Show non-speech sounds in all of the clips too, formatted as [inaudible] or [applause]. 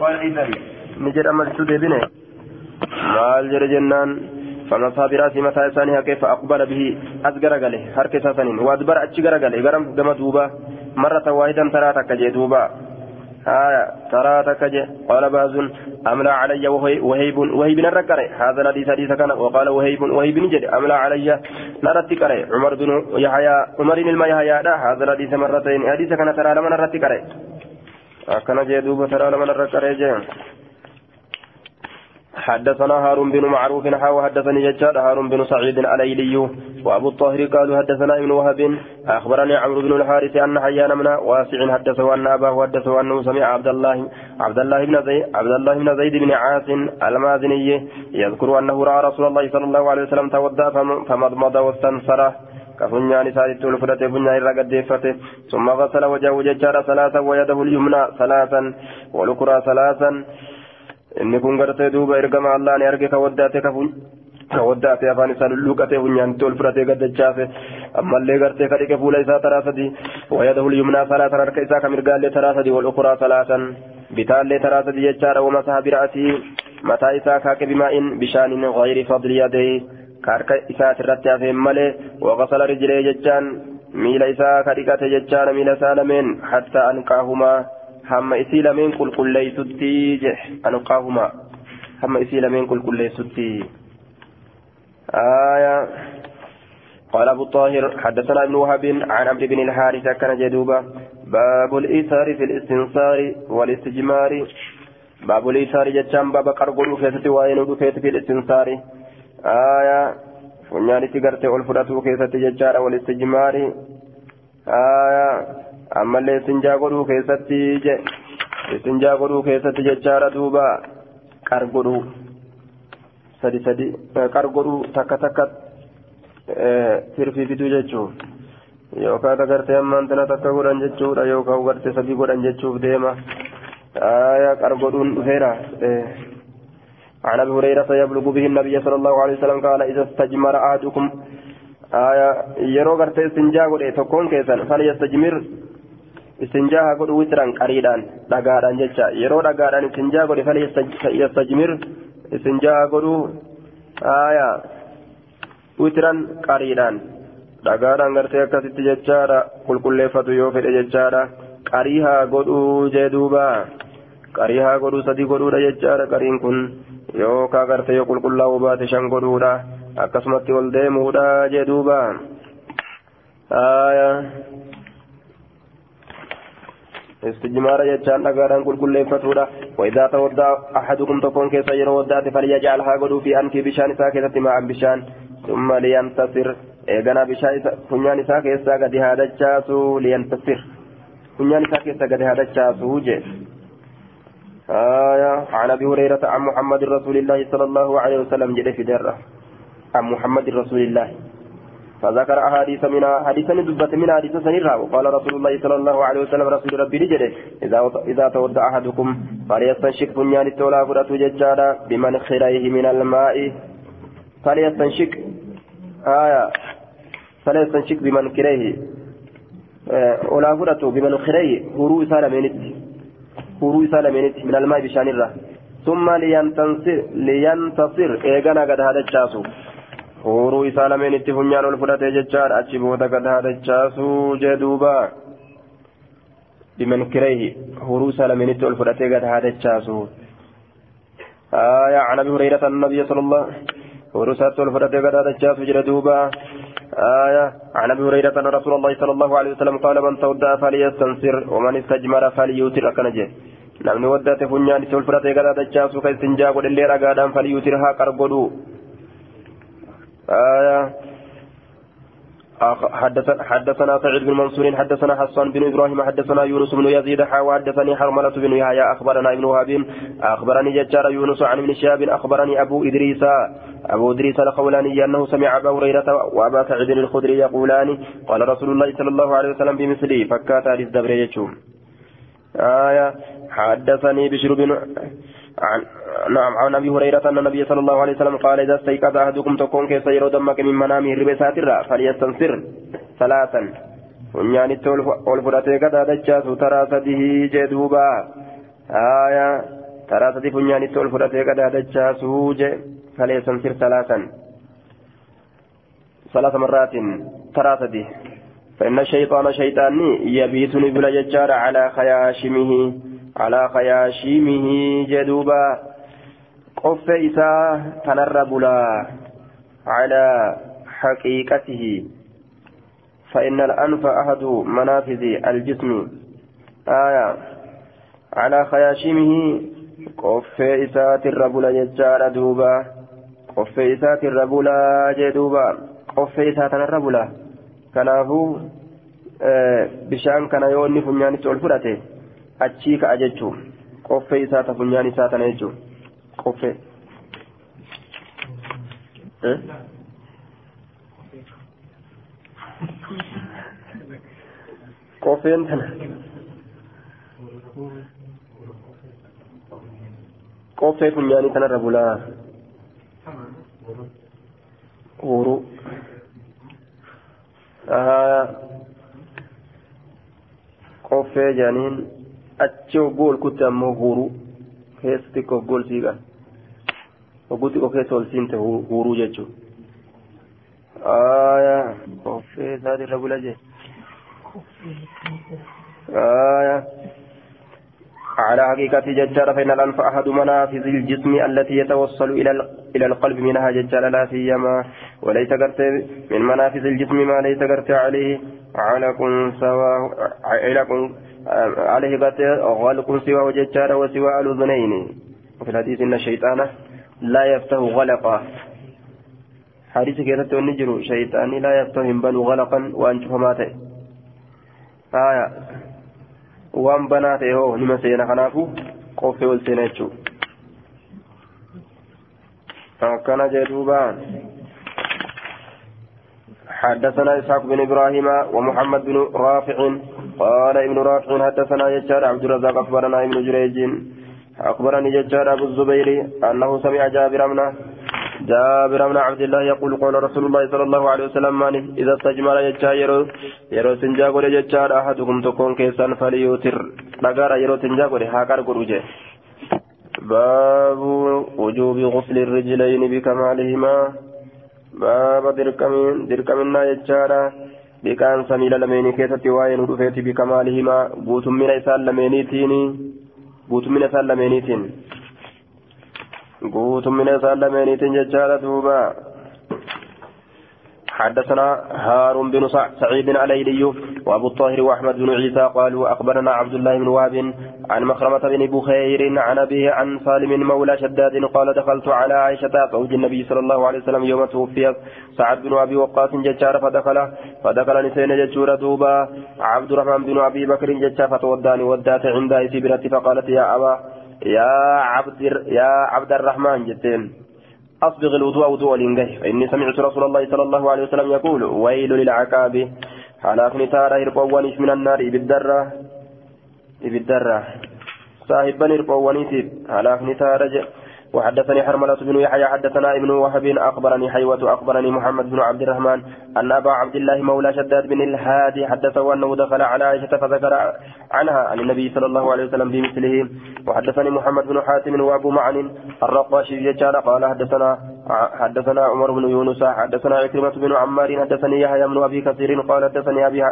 قال إذن. نجد أما تدبنه maal jedhe jennaan فمسح براسه متى إسانها كيف أقبل به؟ أزجر قاله. حركة سنين وأدبر أتشجر قاله. قرم قم دوبا. مرة واحدة ترى تكجي دوبا. آية ترى تكجي قال باز أملا علي وهيب وهيب الركري هذا الحديث حديث كان. وقال وهيب وهيب نجد. أملا علي. نرتي كري عمر بن يحيى عمر بن يحيى هذا الحديث مرتين. حديث كان ترى لما نرتي كري أكن جي دوبا ترى نرتي كري حدثنا هارون بن معروف حاو حدثني ججار هارون بن سعيد الايلي وأبو الطاهر قالوا حدثنا ابن وهب أخبرني عمرو بن الحارث أن حيان من واسع حدثه أن أباه حدثه أنه سمع عبد الله عبد الله بن زيد عبد الله بن زيد بن عاص المازني يذكر أنه رأى رسول الله صلى الله عليه وسلم تودى فمضمض واستنصره. كفنيان سادت الفرة فنيان رقد ثم غسل وجهه ججار ثلاثا ويده اليمنى ثلاثا والأخرى ثلاثا ergama allah ni arge ka waddaate ka waddaate afaan isaa lulluqatee funyaanitti ol fudhatee gaddachaase ammallee gartee ka dhiqe fuula isaa taraa sadi wayadahu lyumnaa salaatan harka isaa ka mirgaallee taraa sadi wal ukuraa salaatan bitaallee taraa sadi jechaadha wamasaha bira'atii mataa isaa kaaqe bimaa'in bishaanin gayri fadli yadee ka harka isaati irratti hafeen malee waqasala rijlee jechaan miila isaa ka dhiqate jechaadha miila isaa lameen hatta anqaahumaa hamma isii lameen qulqulleeysutti je anqaahuma hamma isii lameen qulqulleeysutti آية قال أبو الطاهر حدثنا ابن وهب عن عمرو بن الحارث كان جدوبا باب الإيثار في الاستنصار والاستجمار باب الإيثار جتشام باب قرقلو كيست وين كيست في الاستنصار آية فنياني تقرت والفراتو كيست جتشار والاستجمار آية ammallee istinjaa godhuu keessatti je istinjaa godhuu keessatti jechaadha duuba qar godhuu sadi sadi qar godhuu takka takka tirfiifiduu jechuun yookaan agartee ammaan tana takka godhan jechuudha yookaan agartee sadii godhan jechuuf deema aayaa qar godhuun dhufeera. عن ابي هريره يبلغ به النبي صلى الله عليه وسلم قال اذا استجمر احدكم آية يرو غرتي استنجا غدي تكون كيسن فليستجمر godhu witran qariidhaan dhagaadhaan jecha yeroo dhagaadhaan istinjaa godhe fal yastajmir istinjaa godhu aya witran qariidhaan dhagaadhaan gartee akkasitti jechaadha qulqulleeffatu yoo fedhe jechaadha qarii haa godhuu jee duuba qarii haa godhuu sadii godhuudha jechaadha. Qariin kun yookaa gartee yoo qulqullaa'uu baate shan godhuudha. Akkasumatti ol deemuudha aya استجمار يجان أغاران كل كل فتورة وإذا تودع أحدكم تكون كيسا يرو ودات فليجعلها قدو في أنك بشان ساكتة مع بشان ثم لينتصر إيغانا بشان كنيان ساكتة قد هذا الجاسو لينتصر كنيان ساكتة قد هذا الجاسو جي آية. عن أبي هريرة عن محمد رسول الله صلى الله عليه وسلم جد في درة. عن محمد رسول الله. فذكر أحاديث منها حديثا دبت من حديث سنيرها وقال رسول الله صلى الله عليه وسلم رسول ربي رجله إذا إذا تودع أحدكم فليستنشق بنيان التولا فرأت ججالا بمن خريه من الماء. فليستنشق آية. فليستنشق بمن خريه ولا فرأت بمن خريه هرو سالمينت هرو سالمينت من الماء بشان الره ثم لينتصر لينتصر إيغانا قد هذا الشاسو isaa itti funyaan ol fudhatee jechaadha. Achi booda gad haadachaasuu jee duuba. Bimankireehi horuu isaa lameen itti ol fudhatee gad haadachaasuu آية عن أبي هريرة النبي صلى الله ورسالة الفرد قد هذا جرى دوبا آية عن أبي هريرة أن رسول الله صلى الله عليه وسلم قال من تودع فليستنصر ومن استجمر فليوتر أكنجه namni waddaate funyaan itti ol fudhatee gad haadachaasu ka istinjaa godhellee dhagaadhaan falyuutirhaa qargodhu آية حدثنا سعيد بن منصور حدثنا حسان بن إبراهيم حدثنا يونس بن يزيد حاوى حدثني حرملة بن يحيى اخبرنا ابن وهب اخبرني ججار يونس عن ابن شهاب اخبرني ابو ادريس ابو ادريس الخولاني انه سمع ابا هريره وابا سعيد الخدري يقولان قال رسول الله صلى الله عليه وسلم بمثله فكات حديث دبر آية حدثني بشر بن عن نعم عن أبي هريرة أن النبي صلى الله عليه وسلم قال إذا استيقظ أحدكم تكون كيس يرو دمك من منامه الربا فليستنصر ثلاثا. ونيان التول والفراتي قد هذا ترى سده جدوبا آية ترى فنيان التول فرته قد سوج فليسنسر ثلاثا. ثلاث مرات ترى فإن الشيطان شيطاني يبيتني بلا ججار على خياشمه على خياشمه جدوبا. قف إساء تنرب على حقيقته. فإن الأنف أحد منافذ الجسم. آية. على خياشمه قف إسات الربula ججار دوبا. قف إسات الربula جدوبا. قف إسات الربula kanaafuu bishaan kana yoo inni funyaanitti ol fudhate achii ka'a jechuun qoffee isaa ta funyaan isaa tana jechuun qoffee. qoffeen tana qoffee funyaanii tanarra bulaa wuruu qoffee jaaniin achi hogguu ol kutte ammoo huuruu keessa xiqqoo hogguu ol siiqan hogguu xiqqoo keessa ol siinte huuruu jechuudha. qoffee isaatirra bula jee. على حقيقة ججال فإن الأنف أحد منافذ الجسم التي يتوصل إلى إلى القلب منها ججال لا سيما وليس قرت من منافذ الجسم ما ليس قرت عليه علق سواه علق عليه قرت غلق سواه ججال وسوى الأذنين. وفي الحديث إن الشيطان لا يفتح غلقا. حديث كيرت النجر شيطان لا يفتح بل غلقا وأنشف ماته آية. Waan banaa ta'e hoo nima seena kanaafu qoffee ol seena jechuudha. Akkana jedhuubaan حدثنا إسحاق بن إبراهيم ومحمد بن رافع قال ابن رافع حدثنا يجار عبد الرزاق أخبرنا ابن جريج أخبرني ججار أبو الزبير أنه سمع جابر بن جابر بن عبد الله يقول قال رسول الله صلى الله عليه وسلم إذا استجمل يجا يرو يرو سنجا قول يجار أحدكم تكون كيسان فليوتر. نقار يرو سنجا قول هاكار قروجه باب وجوب غسل الرجلين بكمالهما. باب دركمين دركمنا يجارا بكان سميل لميني كيسة وين رفيت بكمالهما. بوت من إسال لمينيتيني بوت من إسال لمينيتين guutummina isaan lameeniitiin jechaadha duuba. حدثنا هارون بن سعيد الايلي وابو الطاهر واحمد بن عيسى قالوا اخبرنا عبد الله بن وهب عن مخرمة بن بكير عن ابيه عن سالم مولى شداد قال دخلت على عائشة زوج النبي صلى الله عليه وسلم يوم توفي سعد بن ابي وقاص ججار فدخل فدخل نسين ججور دوبا عبد الرحمن بن ابي بكر ججار فتوداني ودات عند سبرتي فقالت يا ابا يا عبد يا عبد الرحمن جتين أصبغ الوضوء وضوء الإنجه فإني سمعت رسول الله صلى الله عليه وسلم يقول ويل للعقاب. حلاف نتارا هربوانيش من النار بالدرة بالدرة صاحب بني هربوانيش حلاف نتارا وحدثني حرملة بن يحيى حدثنا ابن وهب أخبرني حيوة أخبرني محمد بن عبد الرحمن أن أبا عبد الله مولى شداد بن الهادي حدثه أنه دخل على عائشة فذكر عنها عن النبي صلى الله عليه وسلم بمثله. وحدثني محمد بن حاتم وأبو معن الرقاشي قال حدثنا حدثنا عمر بن يونس حدثنا عكرمة بن عمار حدثني يحيى بن أبي كثير قال حدثني أبي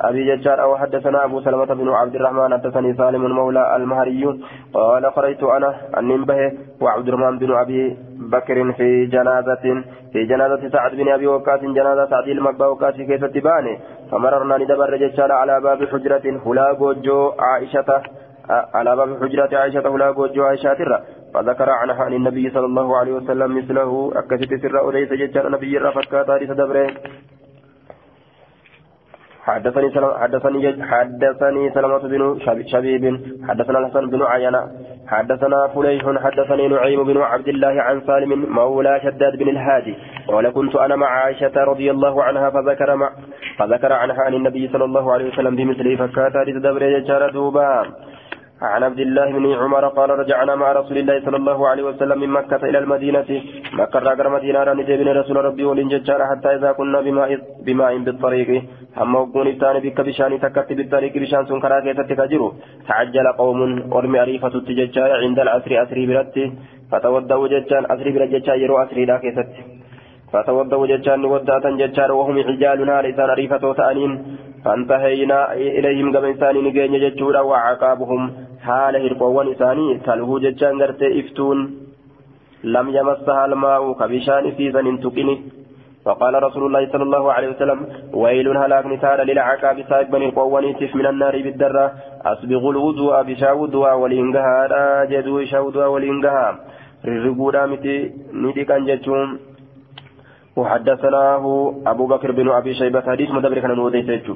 أبي ججار أو حدثنا أبو سلمة بن عبد الرحمن حدثني سالم مولى المهري قال قريت أنا النبه وعبد الرحمن بن أبي بكر في جنازة في جنازة سعد بن أبي وقاص جنازة سعد المبا وقاص كيف تباني؟ فمررنا ندبر رجال على باب حجرة هلا جو عائشة على باب حجرة عائشة هلا جو عائشة فذكر عنها عن النبي صلى الله عليه وسلم مثله. أكست سر أوليس ججال نبي رفكا تاريخ دبره. حدثني سلم حدثني حدثني سلمة بن شبيب. حدثنا الحسن بن عينة حدثنا فليح. حدثني نعيم بن عبد الله عن سالم مولى شداد بن الهادي. قال كنت أنا مع عائشة رضي الله عنها فذكر مع فذكر عنها عن النبي صلى الله عليه وسلم بمثله فكاتا لتدبر يجار دوبا. عن عبد الله بن عمر قال رجعنا مع رسول الله صلى الله عليه وسلم من مكة إلى المدينة. مكة راقر مدينة راني بن رسول ربي ولنججار حتى إذا كنا بماء بماء بالطريق. هم وقون الثاني بك بشان تكت بالطريق بشان سن كراكي تتكجرو تعجل قوم ورمي أريفة التججار عند العصر أسري برتي فتودوا ججان أسري برججار يرو أسري لا كيست فتودوا ججان وداتا ججار وهم عجالنا لسان أريفة تأنين فانتهينا إليهم قبل إنسان نجين ججورا وعقابهم. حال هرقوان إساني تلهو ججان غرتي إفتون لم يمسها الماء كبشان في زن تقني فقال رسول الله صلى الله عليه وسلم ويل هلاك نتار للعقاب سائب بني القوانيتف من النار بالدرة أسبغ الوضوء بشا وضوء ولينقها لا جدو شا وضوء ولينقها رغودا متي كان وحدثناه أبو بكر بن أبي شيبة حديث مدبر كان نوديت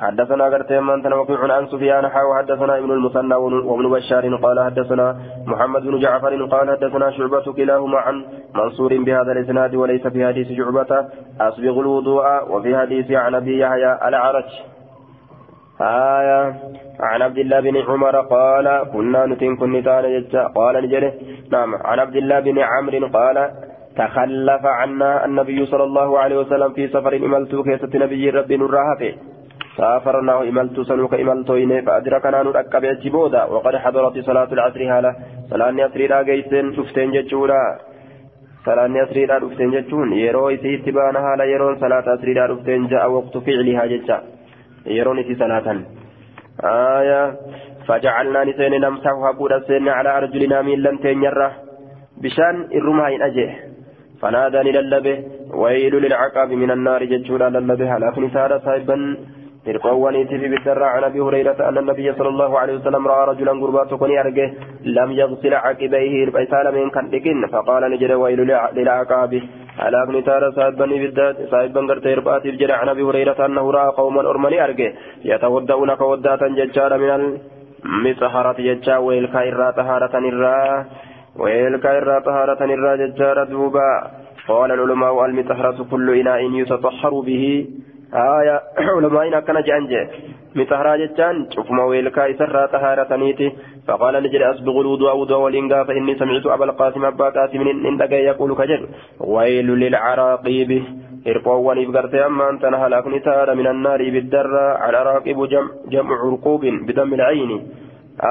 حدثنا قرتين من تنوقع عن سفيان حاو حدثنا ابن المثنى وابن بشار قال حدثنا محمد بن جعفر قال حدثنا شعبة كلاهما عن منصور بهذا الإسناد وليس في حديث شعبة. أسبغ الوضوء وفي حديث عن أبي يحيى العرج. آية عن عبد الله بن عمر قال كنا نتن كنتان قال نجري. نعم عن عبد الله بن عمرو قال تخلف عنا النبي صلى الله عليه وسلم في سفر إملتو كيسة نبي ربي نراهته سافرنا إملت سنوك إملتوين فأدركنا نركب جبودا وقد حضرت صلاة العصر هالة صلاة العصر لا جيسن شفتين جتشورا صلاة العصر لا شفتين جتشون. يرو إسي اتبانا هالة يرون صلاة العصر لا شفتين جاء وقت فعلها جتشا يرون إسي صلاة. آية. فجعلنا نسين نمسحها بودا سين على أرجلنا من لنتين يره بشان الرماين أجيه فناداني للبه ويل للعقاب من النار ججولا للبه. على نسار صاحبا؟ إرقوانيتي في بالدرع عن أبي هريرة أن النبي صلى الله عليه وسلم رأى رجلا قربات كوني أرجه لم يغسل عقبيه إرقيسال من كنتكين فقال نجد ويل للعقاب على نسار صاحبا بالداد صاحبا قرت إرقاتي بجرع عن أبي هريرة أنه رأى قوما أرمني أرجه يتودؤون كوداتا ججارا من المسحرة ججا ويلكا إرى طهارة إرى ويلك إرى طهارة إرى ججارة دوبا قال العلماء المطهرة كل إناء يتطهر به آية [clears throat] علماء كان جانجة مطهرة ججان شوف ما ويلك إسرى طهارة نيتي فقال نجري أسبغ الوضوء وضوء والإنقاء فإني سمعت أبا القاسم أبا قاسم إن يقول كجر ويل للعراقيب. إرقوان إبقرت أما أنت نهلاك نتار من النار بالدر. على راقب جمع, جمع عرقوب بدم العين.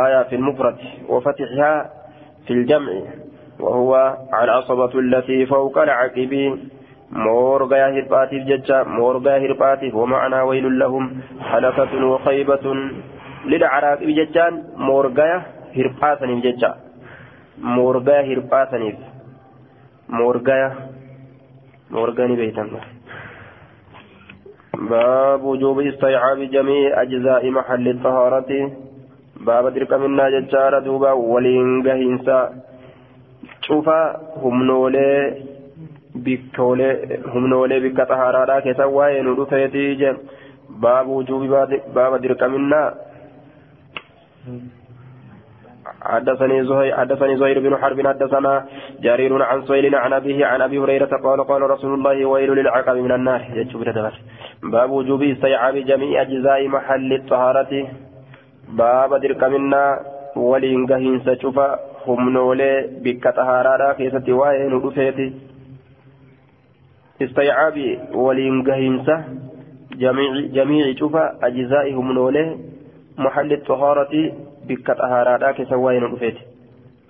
آية في المفرد. وفتحها في الجمع. وهو العصبة التي فوق العقب مورغا هرباتي ججا مورغا هرباتي ومعنى ويل لهم حلقة وخيبة للعراقب ججان مورغا هرباتني ججا. مورغا هرباتني مورغا مورغاني بيتنا باب وجوب استيعاب جميع أجزاء محل الطهارة. baaba dirqaminaa jechaadha duuba waliin gahiinsa cufa humnoolee bikkoolee humnoolee bikka xahaaraadhaa keessa waa'ee nu dhufeetii je baabu wujuubi baaba dirqaminaa حدثني زهير حدثني زهير بن حرب حدثنا جرير عن سهيل عن أبيه عن أبي هريرة قال قال رسول الله ويل للعقب من النار باب وجوب استيعاب جميع أجزاء محل الطهارة dirqaminaa waliin gahiinsa cufa humnoolee bikka xahaaraadhaa keessatti waa'ee nu dhufeeti waliin gahiinsa jamiici cufa ajizaa'i humnoolee maxalli xahaarati bikka xahaaraadhaa keessa waa'ee nu dhufeeti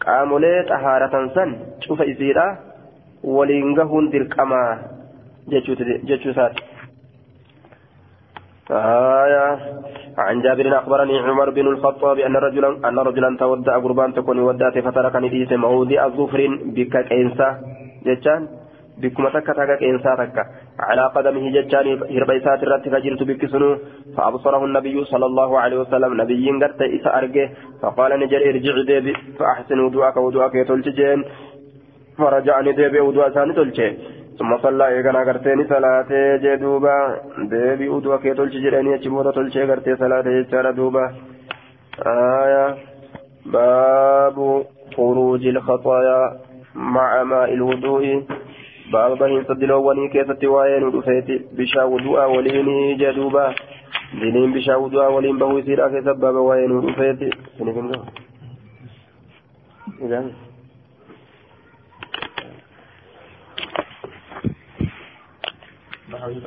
qaamolee xahaaratan san cufa isiidha waliin gahuun dirqamaa jechuu isaati آية عن جابر أخبرني عمر بن الخطاب أن رجلا أن رجلا تودع قربان تكون ودات فتركني ديس موضع ظفر بك كينسا جتان بكما تكا تكا كينسا تكا على قدمه جتان هربيسات الرت فجرت بك سنو. فأبصره النبي صلى الله عليه وسلم. نبي قرت إسا أرجه فقال نجر ارجع ديبي. فأحسن وضوءك وضوءك يتلجين فرجعني ديبي وضوء ثاني تلجين ثم صلى إيقنا قرتين صلاة جدوبا. ديبي تلشي جراني أجمودا تلشي قرتي صلاة جدار دوبا آية. باب خروج الخطايا مع ماء الوضوء. باب بهين صدلو وني كيست وين ودفيت بشا ودعاء وليني جدوبا دينين بشا ودعاء ولين بهو يصير أكيد باب وين سنفهم إذا بحاول